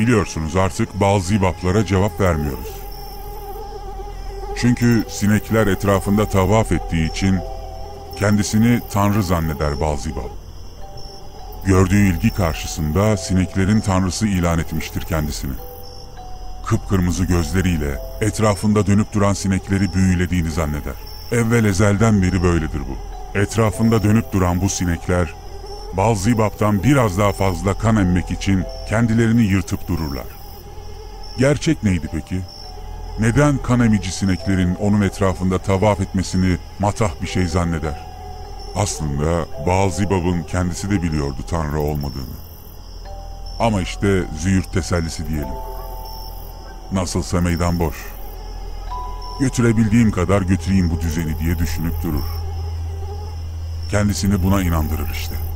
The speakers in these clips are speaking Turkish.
Biliyorsunuz artık balzibaplara cevap vermiyoruz. Çünkü sinekler etrafında tavaf ettiği için kendisini tanrı zanneder balzibap. Gördüğü ilgi karşısında sineklerin tanrısı ilan etmiştir kendisini. Kıpkırmızı gözleriyle etrafında dönüp duran sinekleri büyülediğini zanneder. Evvel ezelden beri böyledir bu. Etrafında dönüp duran bu sinekler, Balzibap'tan biraz daha fazla kan emmek için kendilerini yırtıp dururlar. Gerçek neydi peki? Neden kan emici sineklerin onun etrafında tavaf etmesini matah bir şey zanneder? Aslında Balzibab'ın kendisi de biliyordu Tanrı olmadığını. Ama işte züğürt tesellisi diyelim. Nasılsa meydan boş. Götürebildiğim kadar götüreyim bu düzeni diye düşünüp durur. Kendisini buna inandırır işte.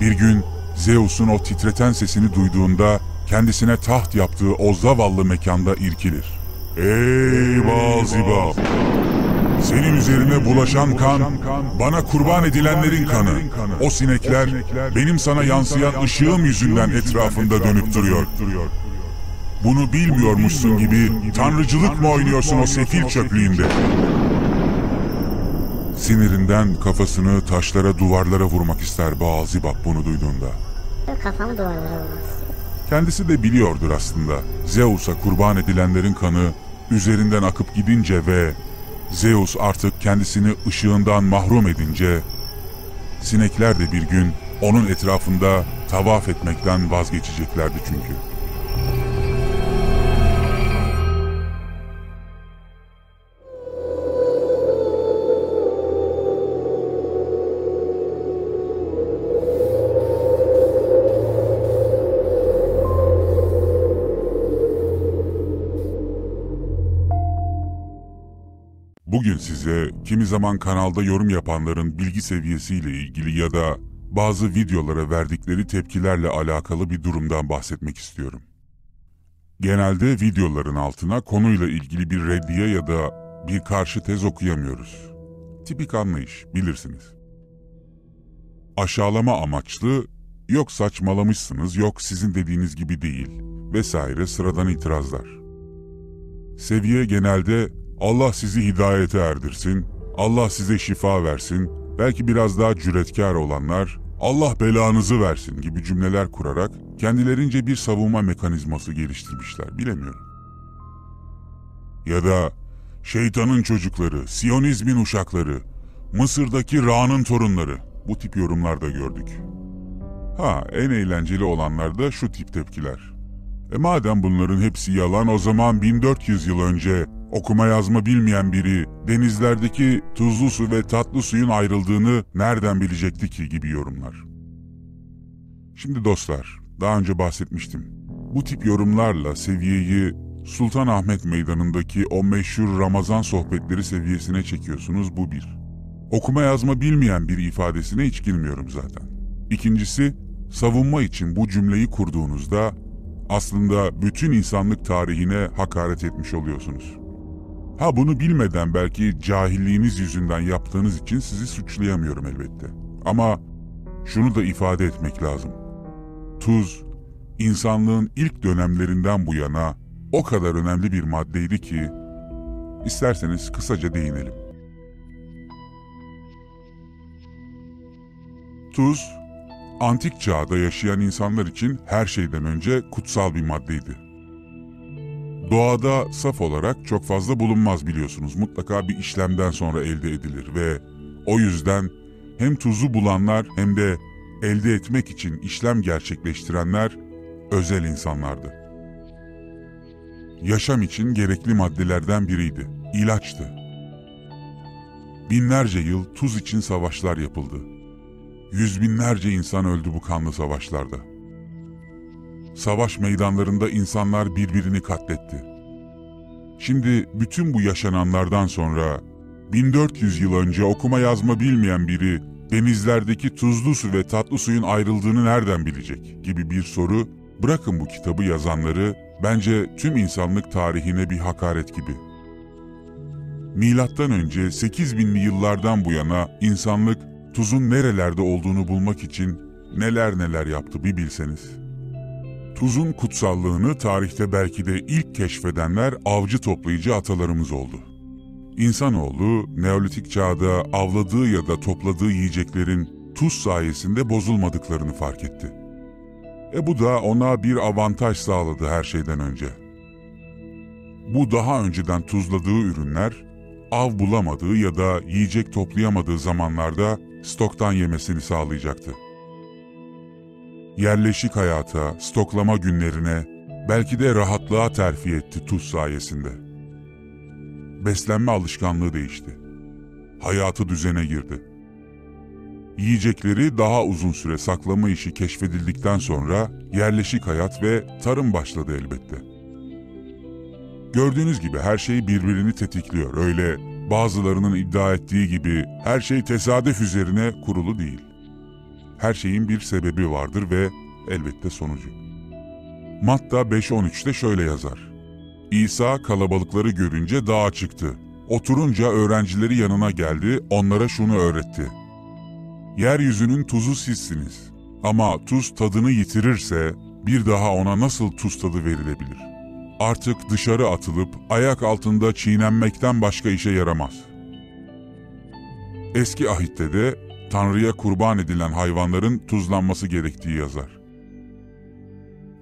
Bir gün Zeus'un o titreten sesini duyduğunda kendisine taht yaptığı o zavallı mekanda irkilir. Ey Balzibab! Senin üzerine bulaşan kan, bana kurban edilenlerin kanı. O sinekler benim sana yansıyan ışığım yüzünden etrafında dönüp duruyor. Bunu bilmiyormuşsun gibi tanrıcılık mı oynuyorsun o sefil çöplüğünde? Sinirinden kafasını taşlara duvarlara vurmak ister Balzibab bunu duyduğunda. Kafamı duvarlara vurmak Kendisi de biliyordur aslında. Zeus'a kurban edilenlerin kanı üzerinden akıp gidince ve Zeus artık kendisini ışığından mahrum edince sinekler de bir gün onun etrafında tavaf etmekten vazgeçeceklerdi çünkü. Bugün size kimi zaman kanalda yorum yapanların bilgi seviyesiyle ilgili ya da bazı videolara verdikleri tepkilerle alakalı bir durumdan bahsetmek istiyorum. Genelde videoların altına konuyla ilgili bir reddiye ya da bir karşı tez okuyamıyoruz. Tipik anlayış, bilirsiniz. Aşağılama amaçlı, yok saçmalamışsınız, yok sizin dediğiniz gibi değil vesaire sıradan itirazlar. Seviye genelde Allah sizi hidayete erdirsin, Allah size şifa versin, belki biraz daha cüretkar olanlar Allah belanızı versin gibi cümleler kurarak kendilerince bir savunma mekanizması geliştirmişler, bilemiyorum. Ya da şeytanın çocukları, Siyonizmin uşakları, Mısır'daki Ra'nın torunları bu tip yorumlar da gördük. Ha en eğlenceli olanlar da şu tip tepkiler. E madem bunların hepsi yalan o zaman 1400 yıl önce okuma yazma bilmeyen biri denizlerdeki tuzlu su ve tatlı suyun ayrıldığını nereden bilecekti ki gibi yorumlar. Şimdi dostlar, daha önce bahsetmiştim. Bu tip yorumlarla seviyeyi Sultanahmet Meydanı'ndaki o meşhur Ramazan sohbetleri seviyesine çekiyorsunuz bu bir. Okuma yazma bilmeyen bir ifadesine hiç girmiyorum zaten. İkincisi, savunma için bu cümleyi kurduğunuzda aslında bütün insanlık tarihine hakaret etmiş oluyorsunuz. Ha bunu bilmeden belki cahilliğiniz yüzünden yaptığınız için sizi suçlayamıyorum elbette. Ama şunu da ifade etmek lazım. Tuz, insanlığın ilk dönemlerinden bu yana o kadar önemli bir maddeydi ki, isterseniz kısaca değinelim. Tuz, antik çağda yaşayan insanlar için her şeyden önce kutsal bir maddeydi. Doğada saf olarak çok fazla bulunmaz biliyorsunuz. Mutlaka bir işlemden sonra elde edilir ve o yüzden hem tuzu bulanlar hem de elde etmek için işlem gerçekleştirenler özel insanlardı. Yaşam için gerekli maddelerden biriydi, ilaçtı. Binlerce yıl tuz için savaşlar yapıldı. Yüz binlerce insan öldü bu kanlı savaşlarda. Savaş meydanlarında insanlar birbirini katletti. Şimdi bütün bu yaşananlardan sonra 1400 yıl önce okuma yazma bilmeyen biri denizlerdeki tuzlu su ve tatlı suyun ayrıldığını nereden bilecek gibi bir soru bırakın bu kitabı yazanları bence tüm insanlık tarihine bir hakaret gibi. Milattan önce 8000'li yıllardan bu yana insanlık tuzun nerelerde olduğunu bulmak için neler neler yaptı bir bilseniz. Tuzun kutsallığını tarihte belki de ilk keşfedenler avcı toplayıcı atalarımız oldu. İnsanoğlu Neolitik çağda avladığı ya da topladığı yiyeceklerin tuz sayesinde bozulmadıklarını fark etti. E bu da ona bir avantaj sağladı her şeyden önce. Bu daha önceden tuzladığı ürünler av bulamadığı ya da yiyecek toplayamadığı zamanlarda stoktan yemesini sağlayacaktı. Yerleşik hayata, stoklama günlerine, belki de rahatlığa terfi etti tuz sayesinde. Beslenme alışkanlığı değişti. Hayatı düzene girdi. Yiyecekleri daha uzun süre saklama işi keşfedildikten sonra yerleşik hayat ve tarım başladı elbette. Gördüğünüz gibi her şey birbirini tetikliyor. Öyle bazılarının iddia ettiği gibi her şey tesadüf üzerine kurulu değil. Her şeyin bir sebebi vardır ve elbette sonucu. Matta 5.13'te şöyle yazar. İsa kalabalıkları görünce dağa çıktı. Oturunca öğrencileri yanına geldi, onlara şunu öğretti. Yeryüzünün tuzu sizsiniz. Ama tuz tadını yitirirse bir daha ona nasıl tuz tadı verilebilir? Artık dışarı atılıp ayak altında çiğnenmekten başka işe yaramaz. Eski ahitte de Tanrı'ya kurban edilen hayvanların tuzlanması gerektiği yazar.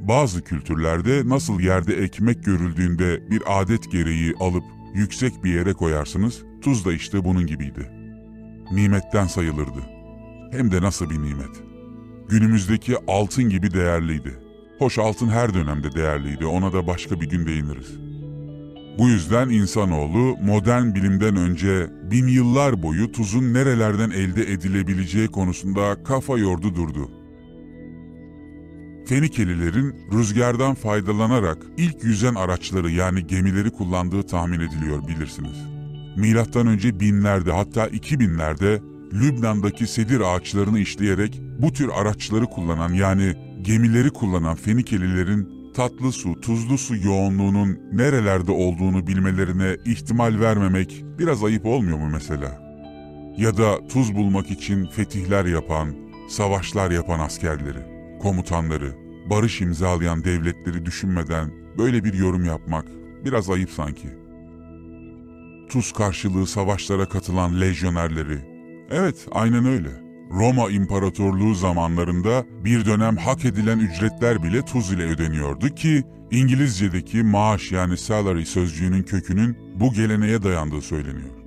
Bazı kültürlerde nasıl yerde ekmek görüldüğünde bir adet gereği alıp yüksek bir yere koyarsınız, tuz da işte bunun gibiydi. Nimetten sayılırdı. Hem de nasıl bir nimet. Günümüzdeki altın gibi değerliydi. Hoş altın her dönemde değerliydi, ona da başka bir gün değiniriz. Bu yüzden insanoğlu modern bilimden önce bin yıllar boyu tuzun nerelerden elde edilebileceği konusunda kafa yordu durdu. Fenikelilerin rüzgardan faydalanarak ilk yüzen araçları yani gemileri kullandığı tahmin ediliyor bilirsiniz. Milattan önce binlerde hatta iki binlerde Lübnan'daki sedir ağaçlarını işleyerek bu tür araçları kullanan yani gemileri kullanan Fenikelilerin tatlı su, tuzlu su yoğunluğunun nerelerde olduğunu bilmelerine ihtimal vermemek biraz ayıp olmuyor mu mesela? Ya da tuz bulmak için fetihler yapan, savaşlar yapan askerleri, komutanları, barış imzalayan devletleri düşünmeden böyle bir yorum yapmak biraz ayıp sanki. Tuz karşılığı savaşlara katılan lejyonerleri, evet aynen öyle. Roma İmparatorluğu zamanlarında bir dönem hak edilen ücretler bile tuz ile ödeniyordu ki İngilizce'deki maaş yani salary sözcüğünün kökünün bu geleneğe dayandığı söyleniyor.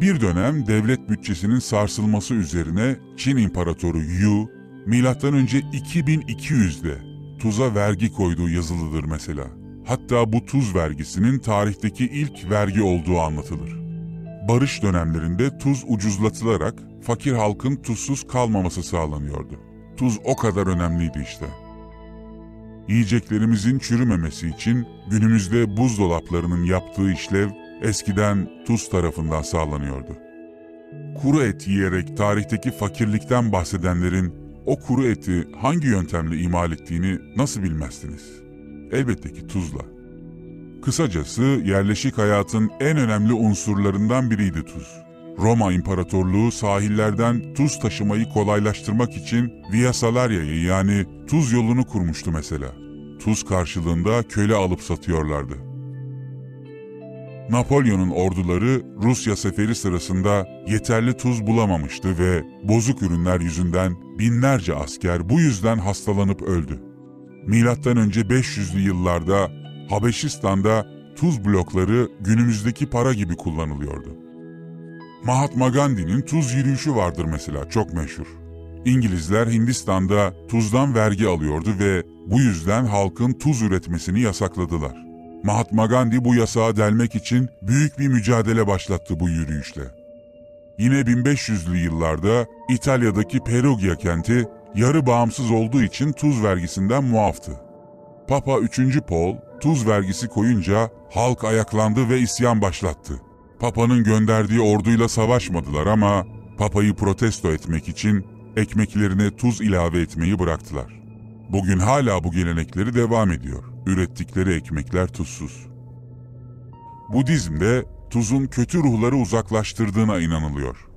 Bir dönem devlet bütçesinin sarsılması üzerine Çin İmparatoru Yu, M.Ö. 2200'de tuza vergi koyduğu yazılıdır mesela. Hatta bu tuz vergisinin tarihteki ilk vergi olduğu anlatılır barış dönemlerinde tuz ucuzlatılarak fakir halkın tuzsuz kalmaması sağlanıyordu. Tuz o kadar önemliydi işte. Yiyeceklerimizin çürümemesi için günümüzde buzdolaplarının yaptığı işlev eskiden tuz tarafından sağlanıyordu. Kuru et yiyerek tarihteki fakirlikten bahsedenlerin o kuru eti hangi yöntemle imal ettiğini nasıl bilmezsiniz? Elbette ki tuzla. Kısacası yerleşik hayatın en önemli unsurlarından biriydi tuz. Roma İmparatorluğu sahillerden tuz taşımayı kolaylaştırmak için Via Salaria'yı yani tuz yolunu kurmuştu mesela. Tuz karşılığında köle alıp satıyorlardı. Napolyon'un orduları Rusya seferi sırasında yeterli tuz bulamamıştı ve bozuk ürünler yüzünden binlerce asker bu yüzden hastalanıp öldü. Milattan önce 500'lü yıllarda Habeşistan'da tuz blokları günümüzdeki para gibi kullanılıyordu. Mahatma Gandhi'nin tuz yürüyüşü vardır mesela çok meşhur. İngilizler Hindistan'da tuzdan vergi alıyordu ve bu yüzden halkın tuz üretmesini yasakladılar. Mahatma Gandhi bu yasağı delmek için büyük bir mücadele başlattı bu yürüyüşle. Yine 1500'lü yıllarda İtalya'daki Perugia kenti yarı bağımsız olduğu için tuz vergisinden muaftı. Papa 3. Paul tuz vergisi koyunca halk ayaklandı ve isyan başlattı. Papa'nın gönderdiği orduyla savaşmadılar ama Papa'yı protesto etmek için ekmeklerine tuz ilave etmeyi bıraktılar. Bugün hala bu gelenekleri devam ediyor. Ürettikleri ekmekler tuzsuz. Budizm'de tuzun kötü ruhları uzaklaştırdığına inanılıyor.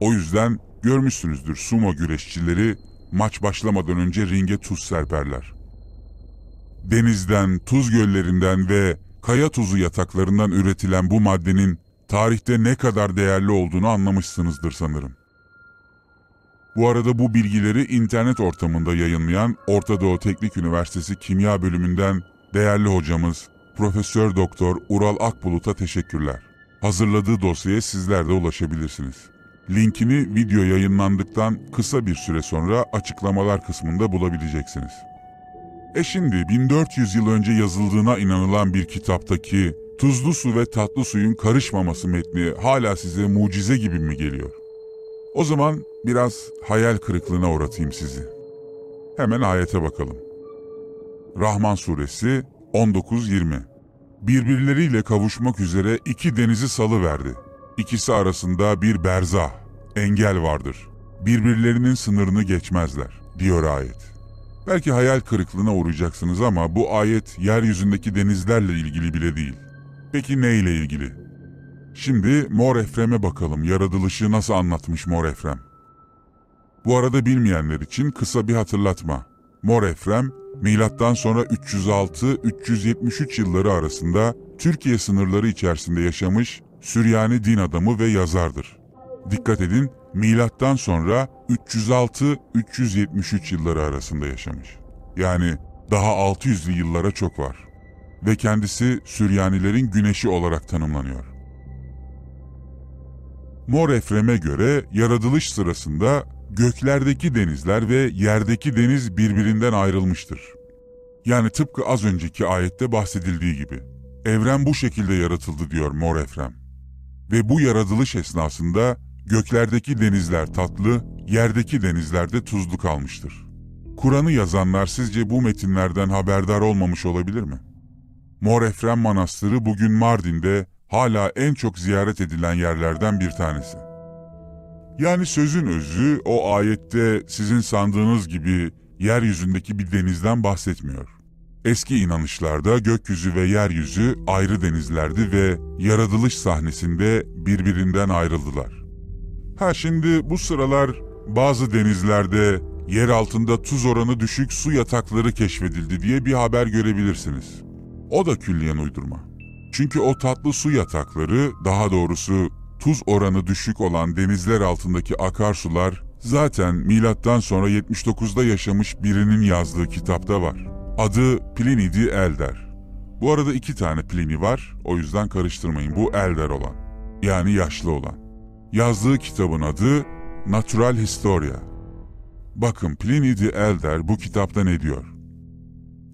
O yüzden görmüşsünüzdür sumo güreşçileri maç başlamadan önce ringe tuz serperler. Denizden, tuz göllerinden ve kaya tuzu yataklarından üretilen bu maddenin tarihte ne kadar değerli olduğunu anlamışsınızdır sanırım. Bu arada bu bilgileri internet ortamında yayınlayan Orta Doğu Teknik Üniversitesi Kimya Bölümünden değerli hocamız Profesör Doktor Ural Akbulut'a teşekkürler. Hazırladığı dosyaya sizler de ulaşabilirsiniz. Linkini video yayınlandıktan kısa bir süre sonra açıklamalar kısmında bulabileceksiniz. E şimdi 1400 yıl önce yazıldığına inanılan bir kitaptaki tuzlu su ve tatlı suyun karışmaması metni hala size mucize gibi mi geliyor? O zaman biraz hayal kırıklığına uğratayım sizi. Hemen ayete bakalım. Rahman suresi 19-20 Birbirleriyle kavuşmak üzere iki denizi salı verdi. İkisi arasında bir berzah, engel vardır. Birbirlerinin sınırını geçmezler, diyor ayet. Belki hayal kırıklığına uğrayacaksınız ama bu ayet yeryüzündeki denizlerle ilgili bile değil. Peki ne ile ilgili? Şimdi Mor Efrem'e bakalım. Yaratılışı nasıl anlatmış Mor Efrem? Bu arada bilmeyenler için kısa bir hatırlatma. Mor Efrem, milattan sonra 306-373 yılları arasında Türkiye sınırları içerisinde yaşamış Süryani din adamı ve yazardır. Dikkat edin, milattan sonra 306-373 yılları arasında yaşamış. Yani daha 600'lü yıllara çok var. Ve kendisi Süryanilerin güneşi olarak tanımlanıyor. Mor Efrem'e göre yaratılış sırasında göklerdeki denizler ve yerdeki deniz birbirinden ayrılmıştır. Yani tıpkı az önceki ayette bahsedildiği gibi. Evren bu şekilde yaratıldı diyor Mor Efrem. Ve bu yaratılış esnasında göklerdeki denizler tatlı, yerdeki denizler de tuzlu kalmıştır. Kur'an'ı yazanlar sizce bu metinlerden haberdar olmamış olabilir mi? Mor Efrem Manastırı bugün Mardin'de hala en çok ziyaret edilen yerlerden bir tanesi. Yani sözün özü o ayette sizin sandığınız gibi yeryüzündeki bir denizden bahsetmiyor. Eski inanışlarda gökyüzü ve yeryüzü ayrı denizlerdi ve yaratılış sahnesinde birbirinden ayrıldılar. Ha şimdi bu sıralar bazı denizlerde yer altında tuz oranı düşük su yatakları keşfedildi diye bir haber görebilirsiniz. O da külliyen uydurma. Çünkü o tatlı su yatakları, daha doğrusu tuz oranı düşük olan denizler altındaki akarsular zaten milattan sonra 79'da yaşamış birinin yazdığı kitapta var. Adı Pliny the Elder. Bu arada iki tane Pliny var, o yüzden karıştırmayın. Bu Elder olan, yani yaşlı olan. Yazdığı kitabın adı Natural Historia. Bakın Pliny the Elder bu kitapta ne diyor?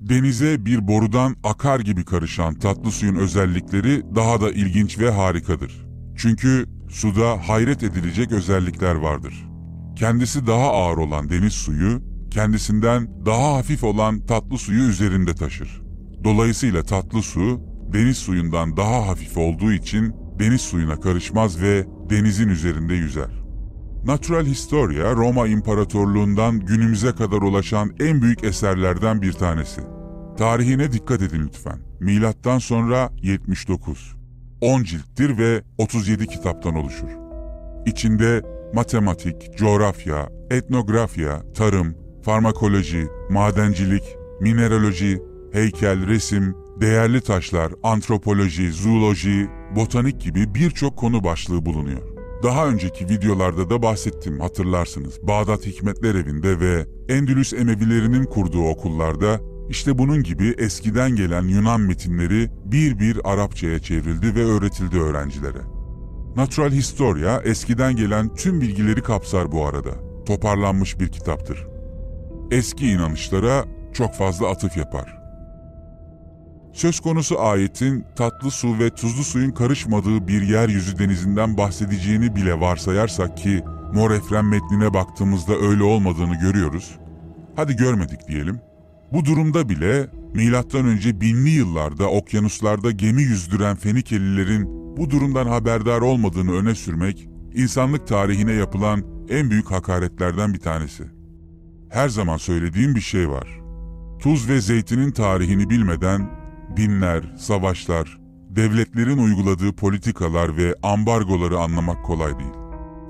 Denize bir borudan akar gibi karışan tatlı suyun özellikleri daha da ilginç ve harikadır. Çünkü suda hayret edilecek özellikler vardır. Kendisi daha ağır olan deniz suyu, kendisinden daha hafif olan tatlı suyu üzerinde taşır. Dolayısıyla tatlı su, deniz suyundan daha hafif olduğu için deniz suyuna karışmaz ve denizin üzerinde yüzer. Natural Historia, Roma İmparatorluğundan günümüze kadar ulaşan en büyük eserlerden bir tanesi. Tarihine dikkat edin lütfen. Milattan sonra 79. 10 cilttir ve 37 kitaptan oluşur. İçinde matematik, coğrafya, etnografya, tarım, farmakoloji, madencilik, mineraloji, heykel, resim, değerli taşlar, antropoloji, zooloji, botanik gibi birçok konu başlığı bulunuyor. Daha önceki videolarda da bahsettim hatırlarsınız. Bağdat Hikmetler Evi'nde ve Endülüs Emevilerinin kurduğu okullarda işte bunun gibi eskiden gelen Yunan metinleri bir bir Arapçaya çevrildi ve öğretildi öğrencilere. Natural Historia eskiden gelen tüm bilgileri kapsar bu arada. Toparlanmış bir kitaptır. Eski inanışlara çok fazla atıf yapar. Söz konusu ayetin tatlı su ve tuzlu suyun karışmadığı bir yeryüzü denizinden bahsedeceğini bile varsayarsak ki Mor Efrem metnine baktığımızda öyle olmadığını görüyoruz. Hadi görmedik diyelim. Bu durumda bile milattan önce binli yıllarda okyanuslarda gemi yüzdüren Fenikelilerin bu durumdan haberdar olmadığını öne sürmek insanlık tarihine yapılan en büyük hakaretlerden bir tanesi. Her zaman söylediğim bir şey var. Tuz ve zeytinin tarihini bilmeden dinler, savaşlar, devletlerin uyguladığı politikalar ve ambargoları anlamak kolay değil.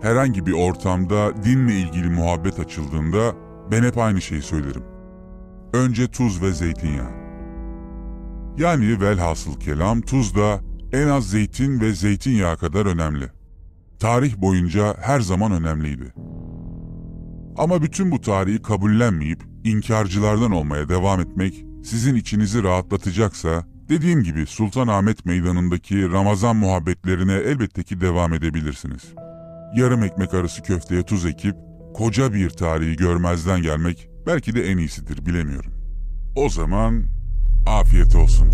Herhangi bir ortamda dinle ilgili muhabbet açıldığında Ben hep aynı şeyi söylerim. Önce tuz ve zeytinyağı. Yani velhasıl kelam tuz da en az zeytin ve zeytinyağı kadar önemli. Tarih boyunca her zaman önemliydi. Ama bütün bu tarihi kabullenmeyip inkarcılardan olmaya devam etmek sizin içinizi rahatlatacaksa, dediğim gibi Sultanahmet Meydanı'ndaki Ramazan muhabbetlerine elbette ki devam edebilirsiniz. Yarım ekmek arası köfteye tuz ekip, koca bir tarihi görmezden gelmek belki de en iyisidir bilemiyorum. O zaman afiyet olsun.